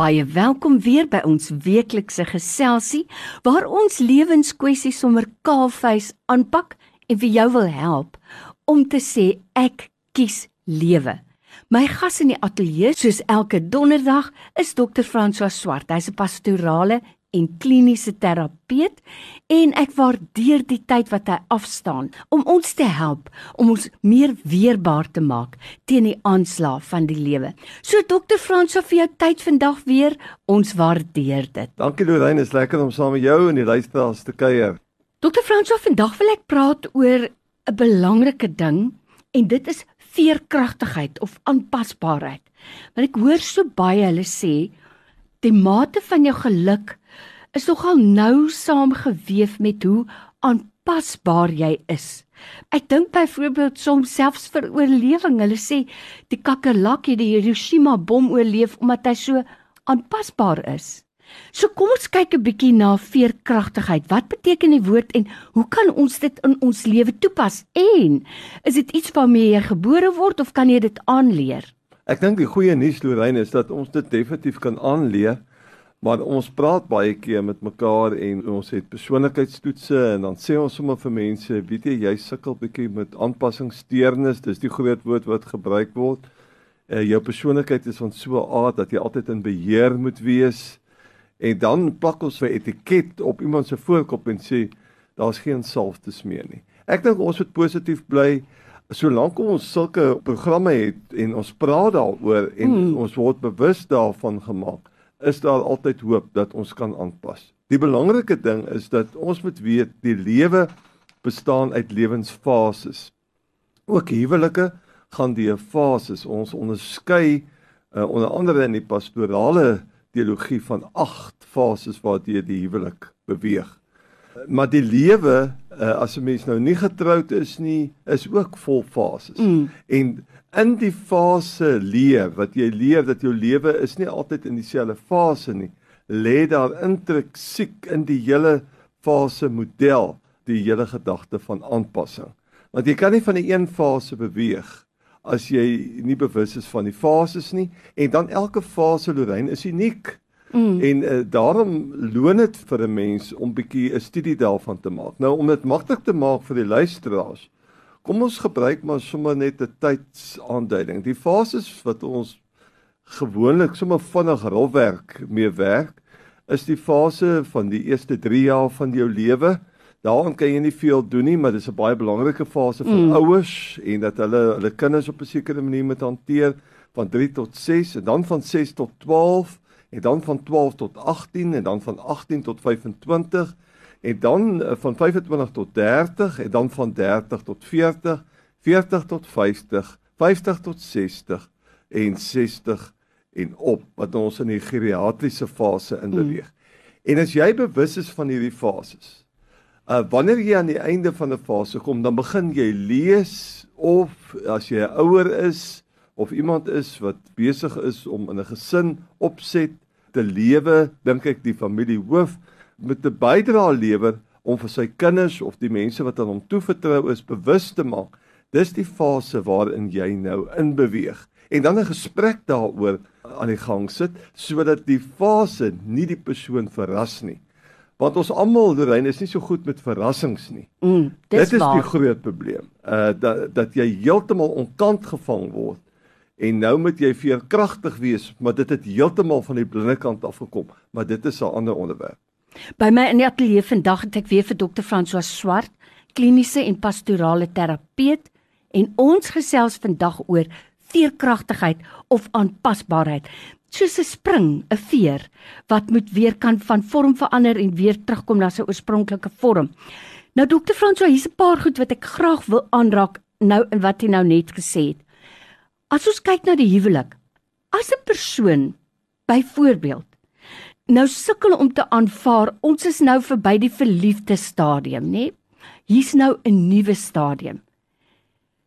Baie welkom weer by ons weeklikse geselsie waar ons lewenskwessies sommer kaalvuis aanpak en vir jou wil help om te sê ek kies lewe. My gas in die ateljee soos elke donderdag is Dr. François Swart. Hy's 'n pastorale en kliniese terapeut en ek waardeer die tyd wat hy afstaan om ons te help om ons meer weerbaar te maak teen die aanslag van die lewe. So dokter Franso vir jou tyd vandag weer, ons waardeer dit. Dankie Lorraine, is lekker om saam met jou en die luisteraars te kuier. Dokter Franso, vandag wil ek praat oor 'n belangrike ding en dit is veerkragtigheid of aanpasbaarheid. Want ek hoor so baie hulle sê die mate van jou geluk is nogal nou saamgeweef met hoe aanpasbaar jy is. Ek dink byvoorbeeld soms selfs vir oorlewing. Hulle sê die kakkerlak het die Hiroshima bom oorleef omdat hy so aanpasbaar is. So kom ons kyk 'n bietjie na veerkragtigheid. Wat beteken die woord en hoe kan ons dit in ons lewe toepas? En is dit iets waarmee jy gebore word of kan jy dit aanleer? Ek dink die goeie nuus Lorraine is dat ons dit definitief kan aanleer. Maar ons praat baie keer met mekaar en ons het persoonlikheidstoetse en dan sê ons sommer vir mense, weet jy, jy sukkel bietjie met aanpassingssteurnis, dis die groot woord wat gebruik word. Uh, jou persoonlikheid is van so 'n aard dat jy altyd in beheer moet wees. En dan plak ons 'n etiket op iemand se voorkop en sê daar's geen salftes meer nie. Ek dink ons moet positief bly solank ons sulke programme het en ons praat daaroor en mm. ons word bewus daarvan gemaak is daar altyd hoop dat ons kan aanpas. Die belangrike ding is dat ons moet weet die lewe bestaan uit lewensfases. Ook huwelike gaan deur fases. Ons onderskei uh, onder andere in die pastorale teologie van 8 fases waardeur die huwelik beweeg. Maar die lewe uh, as 'n mens nou nie getroud is nie, is ook vol fases. Mm. En in die fase leef wat jy leef dat jou lewe is nie altyd in dieselfde fase nie lê daar intrinsiek in die hele fase model die hele gedagte van aanpassing want jy kan nie van die een fase beweeg as jy nie bewus is van die fases nie en dan elke fase Lorraine is uniek mm. en uh, daarom loon dit vir 'n mens om bietjie 'n studie daarvan te maak nou om dit maklik te maak vir die luisteraars Kom ons gebruik maar sommer net 'n tydsaanduiding. Die fases wat ons gewoonlik sommer vinnig rolwerk mee werk, is die fase van die eerste 3 jaar van jou lewe. Daarin kan jy nie veel doen nie, maar dis 'n baie belangrike fase vir mm. ouers en dat hulle hulle kinders op 'n sekere manier moet hanteer van 3 tot 6 en dan van 6 tot 12 en dan van 12 tot 18 en dan van 18 tot 25 en dan van 25 tot 30 en dan van 30 tot 40, 40 tot 50, 50 tot 60 en 60 en op wat ons in die geriatriese fase in beweeg. Mm. En as jy bewus is van hierdie fases, uh wanneer jy aan die einde van 'n fase kom, dan begin jy lees of as jy ouer is of iemand is wat besig is om in 'n gesin opset te lewe, dink ek die familie hoof met 'n bydrae lewer om vir sy kinders of die mense wat aan hom toevertrou is bewus te maak. Dis die fase waarin jy nou in beweeg. En dan 'n gesprek daaroor aan die gang sit sodat die fase nie die persoon verras nie. Want ons almal Lorraine is nie so goed met verrassings nie. Mm, Dit is waar. die groot probleem. Uh dat dat jy heeltemal onkant gevang word en nou moet jy veerkragtig wees, maar dit het heeltemal van die blinde kant af gekom, maar dit is 'n ander onderwerp. By my in die ateljee vandag het ek weer vir dokter François Swart, kliniese en pastorale terapeut, en ons gesels vandag oor veerkragtigheid of aanpasbaarheid. Soos 'n spring, 'n veer wat moet weer kan van vorm verander en weer terugkom na sy oorspronklike vorm. Nou dokter François, hier's 'n paar goed wat ek graag wil aanraak nou in wat jy nou net gesê het. As ons kyk na die huwelik, as 'n persoon byvoorbeeld nou sukkel om te aanvaar ons is nou verby die verliefde stadium, nê? Hier's nou 'n nuwe stadium.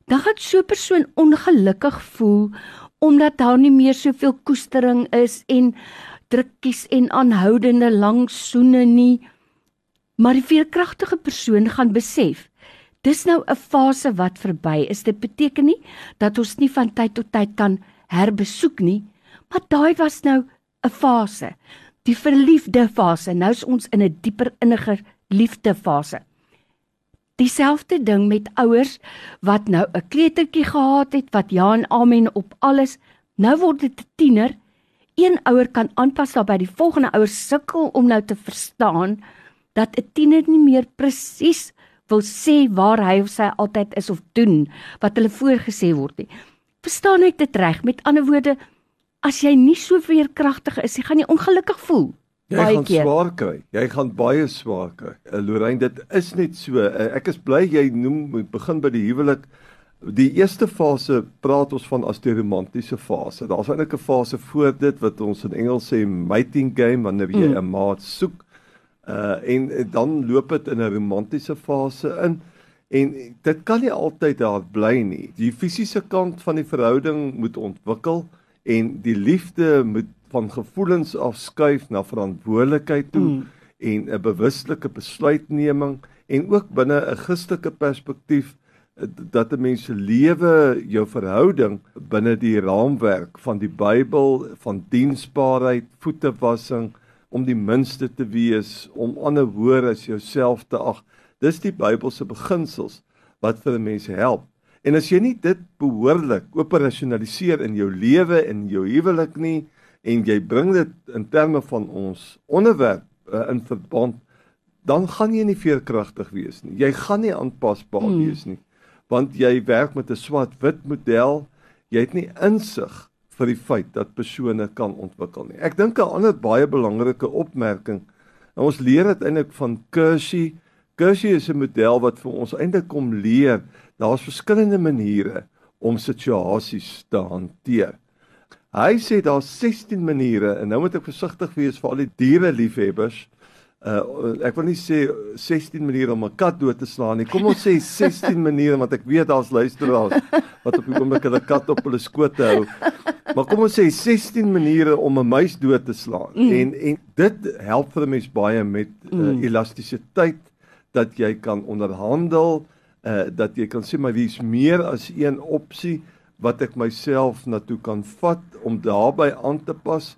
Dan gaan so 'n persoon ongelukkig voel omdat daar nie meer soveel koestering is en drukkies en aanhoudende lang soene nie. Maar die veerkragtige persoon gaan besef dis nou 'n fase wat verby is. Dit beteken nie dat ons nie van tyd tot tyd kan herbesoek nie, maar daai was nou 'n fase. Die verliefde fase. Nou is ons in 'n dieper inniger liefdefase. Dieselfde ding met ouers wat nou 'n kleutertjie gehad het wat ja en amen op alles. Nou word dit 'n tiener. Een ouer kan aanpas daarbey die volgende ouer sukkel om nou te verstaan dat 'n tiener nie meer presies wil sê waar hy of sy altyd is of doen wat hulle voorgesê word nie. Verstaan ek dit reg? Met ander woorde, as jy nie so veerkragtig is, jy gaan jy ongelukkig voel. Jy gaan keer. swaar kry. Jy gaan baie swaar kry. Uh, Lorraine, dit is net so. Uh, ek is bly jy noem begin by die huwelik. Die eerste fase praat ons van as die romantiese fase. Daar's eintlik 'n fase voor dit wat ons in Engels sê mating game wanneer jy mm. 'n maat soek. Uh en dan loop dit in 'n romantiese fase in en dit kan nie altyd daar bly nie. Die fisiese kant van die verhouding moet ontwikkel en die liefde moet van gevoelens afskuif na verantwoordelikheid toe mm. en 'n bewuslike besluitneming en ook binne 'n Christelike perspektief eh, dat 'n mens se lewe jou verhouding binne die raamwerk van die Bybel van diensbaarheid, voetewassing om die minste te wees, om ander hoër as jouself te ag. Dis die Bybelse beginsels wat vir 'n mens help. En as jy nie dit behoorlik operasionaliseer in jou lewe en jou huwelik nie en jy bring dit in terme van ons onderwerp uh, in verband dan gaan jy nie veerkragtig wees nie. Jy gaan nie aanpasbaar hmm. wees nie. Want jy werk met 'n swart-wit model. Jy het nie insig vir die feit dat persone kan ontwikkel nie. Ek dink 'n ander baie belangrike opmerking. Ons leer dit eintlik van Kirsty. Kirsty is 'n model wat vir ons eintlik kom leer daar's verskillende maniere om situasies te hanteer. Hy sê daar's 16 maniere en nou moet ek versigtig wees vir al die diere liefhebbers. Uh ek wil nie sê 16 maniere om 'n kat dood te slaan nie. Kom ons sê 16 maniere want ek weet daar's luisteraars wat op die oomblik hulle kat op hulle skoot hou. Maar kom ons sê 16 maniere om 'n muis dood te slaan. Mm. En en dit help vir 'n mens baie met uh, mm. elastisiteit dat jy kan onderhandel, uh dat jy kan sê maar wie's meer as een opsie wat ek myself na toe kan vat om daarbey aan te pas.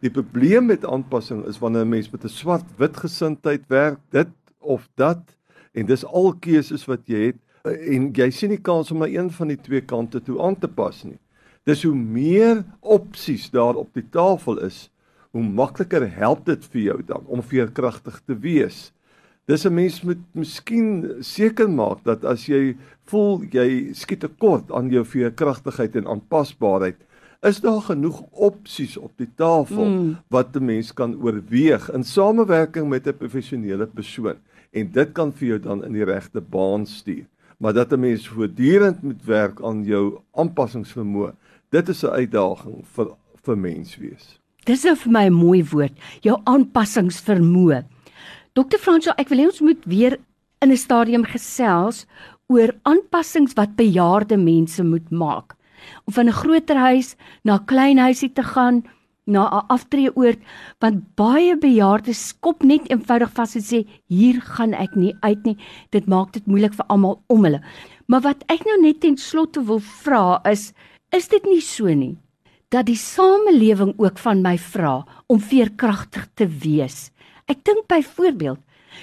Die probleem met aanpassing is wanneer 'n mens met 'n swart-wit gesindheid werk, dit of dat en dis al keuses wat jy het uh, en jy sien nie kans om na een van die twee kante toe aan te pas nie. Dis hoe meer opsies daar op die tafel is, hoe makliker help dit vir jou dan om veerkragtig te wees. Dis 'n mens moet miskien seker maak dat as jy voel jy skiet tekort aan jou veerkragtigheid en aanpasbaarheid, is daar genoeg opsies op die tafel mm. wat 'n mens kan oorweeg in samewerking met 'n professionele persoon en dit kan vir jou dan in die regte baan stuur. Maar dat 'n mens voortdurend moet werk aan jou aanpassingsvermoë, dit is 'n uitdaging vir vir mens wees. Dis 'n vir my mooi woord, jou aanpassingsvermoë. Dokter Fransjo, ek wil hê ons moet weer in 'n stadium gesels oor aanpassings wat bejaarde mense moet maak. Om van 'n groter huis na 'n klein huisie te gaan, na 'n aftreeoord, want baie bejaardes skop net eenvoudig vas en sê hier gaan ek nie uit nie. Dit maak dit moeilik vir almal om hulle. Maar wat ek nou net ten slotte wil vra is, is dit nie so nie dat die samelewing ook van my vra om veerkragtig te wees? Ek dink byvoorbeeld,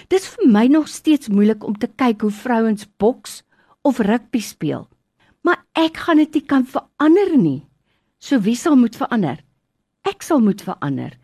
dis vir my nog steeds moeilik om te kyk hoe vrouens boks of rugby speel. Maar ek gaan dit nie kan verander nie. So wie sal moet verander? Ek sal moet verander.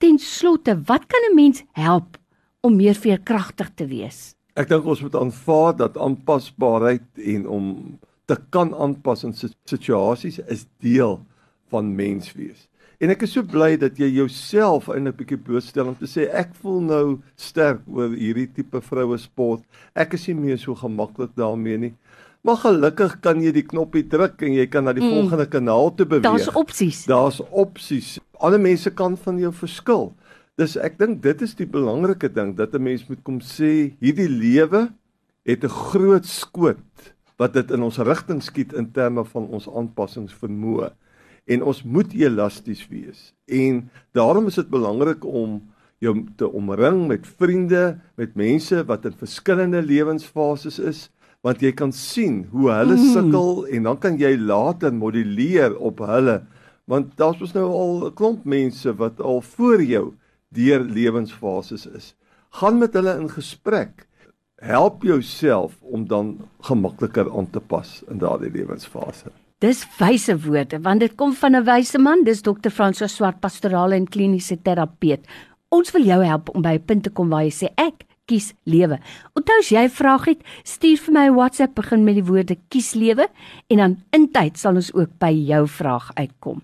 Ten slotte, wat kan 'n mens help om meer veerkragtig te wees? Ek dink ons moet aanvaar dat aanpasbaarheid en om te kan aanpas in situasies is deel van menswees. En ek is so bly dat jy jouself eintlik bietjie blootstel om te sê ek voel nou sterk oor hierdie tipe vroue sport. Ek is nie meer so gemaklik daarmee nie. Maar gelukkig kan jy die knoppie druk en jy kan na die mm. volgende kanaal toe beweeg. Daar's opsies. Daar's opsies. Alle mense kan van jou verskil. Dis ek dink dit is die belangrike ding dat 'n mens moet kom sê hierdie lewe het 'n groot skoot wat dit in ons rigting skiet in terme van ons aanpassingsvermoë en ons moet elasties wees. En daarom is dit belangrik om jou te omring met vriende, met mense wat in verskillende lewensfases is, want jy kan sien hoe hulle mm. sukkel en dan kan jy later moduleer op hulle. Want daar's mos nou al 'n klomp mense wat al voor jou deur lewensfases is. Gaan met hulle in gesprek. Help jouself om dan gemakliker aan te pas in daardie lewensfase. Dis wyse woorde want dit kom van 'n wyse man, dis Dr. François Swart, pastorale en kliniese terapeut. Ons wil jou help om by 'n punt te kom waar jy sê ek kies lewe. Onthou as jy 'n vraag het, stuur vir my 'n WhatsApp begin met die woorde kies lewe en dan intyd sal ons ook by jou vraag uitkom.